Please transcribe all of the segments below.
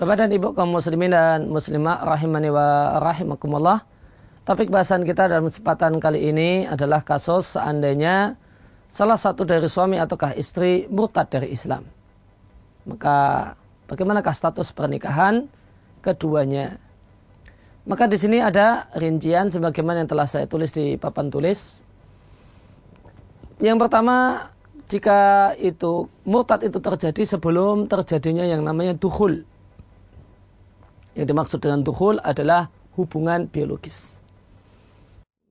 Bapak dan Ibu kaum muslimin dan muslimah rahimani wa rahimakumullah. Topik bahasan kita dalam kesempatan kali ini adalah kasus seandainya salah satu dari suami ataukah istri murtad dari Islam. Maka bagaimanakah status pernikahan keduanya? Maka di sini ada rincian sebagaimana yang telah saya tulis di papan tulis. Yang pertama, jika itu murtad itu terjadi sebelum terjadinya yang namanya duhul yang dimaksud dengan dukhul adalah hubungan biologis.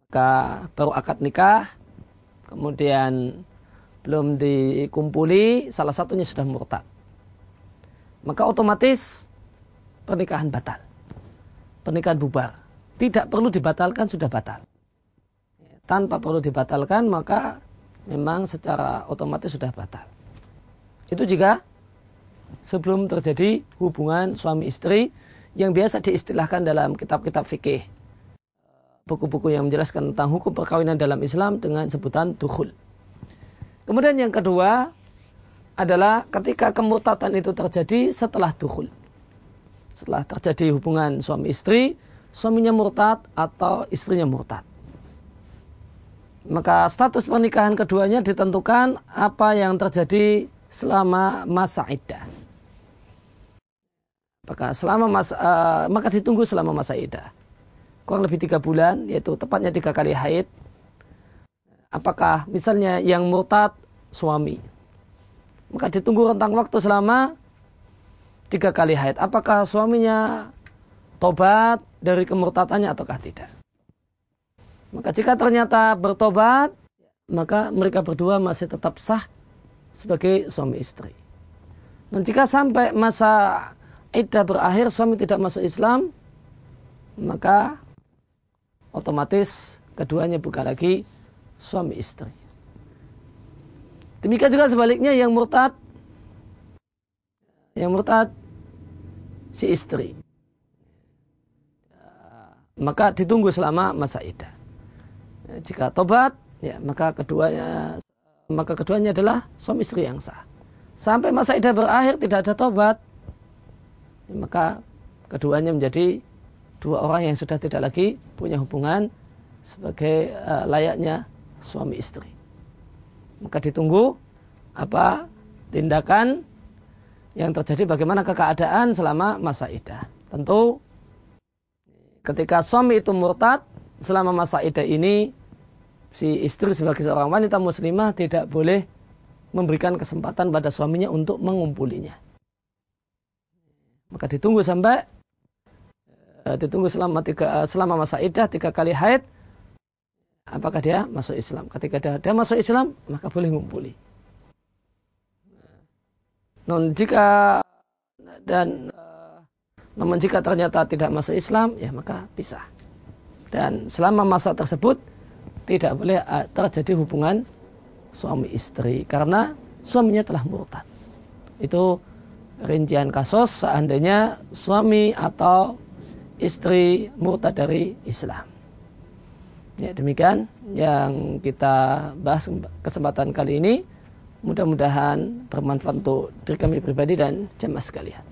Maka baru akad nikah, kemudian belum dikumpuli, salah satunya sudah murtad. Maka otomatis pernikahan batal. Pernikahan bubar. Tidak perlu dibatalkan, sudah batal. Tanpa perlu dibatalkan, maka memang secara otomatis sudah batal. Itu jika sebelum terjadi hubungan suami istri yang biasa diistilahkan dalam kitab-kitab fikih. Buku-buku yang menjelaskan tentang hukum perkawinan dalam Islam dengan sebutan dukhul. Kemudian yang kedua adalah ketika kemurtatan itu terjadi setelah dukhul. Setelah terjadi hubungan suami istri, suaminya murtad atau istrinya murtad. Maka status pernikahan keduanya ditentukan apa yang terjadi selama masa iddah. Maka selama masa, uh, maka ditunggu selama masa idah. Kurang lebih tiga bulan, yaitu tepatnya tiga kali haid. Apakah misalnya yang murtad suami, maka ditunggu rentang waktu selama tiga kali haid. Apakah suaminya tobat dari kemurtadannya ataukah tidak? Maka jika ternyata bertobat, maka mereka berdua masih tetap sah sebagai suami istri. Dan jika sampai masa iddah berakhir suami tidak masuk Islam, maka otomatis keduanya bukan lagi suami istri. Demikian juga sebaliknya yang murtad, yang murtad si istri. Maka ditunggu selama masa iddah. Jika tobat, ya maka keduanya maka keduanya adalah suami istri yang sah. Sampai masa iddah berakhir tidak ada tobat, maka keduanya menjadi dua orang yang sudah tidak lagi punya hubungan sebagai uh, layaknya suami istri. Maka ditunggu apa tindakan yang terjadi bagaimana keadaan selama masa idah. Tentu ketika suami itu murtad selama masa idah ini si istri sebagai seorang wanita muslimah tidak boleh memberikan kesempatan pada suaminya untuk mengumpulinya. Maka ditunggu sampai uh, ditunggu selama tiga, uh, selama masa idah tiga kali haid. Apakah dia masuk Islam? Ketika dia, dia masuk Islam, maka boleh ngumpuli. Non jika dan uh, namun jika ternyata tidak masuk Islam, ya maka pisah. Dan selama masa tersebut tidak boleh terjadi hubungan suami istri karena suaminya telah murtad. Itu rincian kasus seandainya suami atau istri murtad dari Islam. Ya, demikian yang kita bahas kesempatan kali ini. Mudah-mudahan bermanfaat untuk diri kami pribadi dan jemaah sekalian.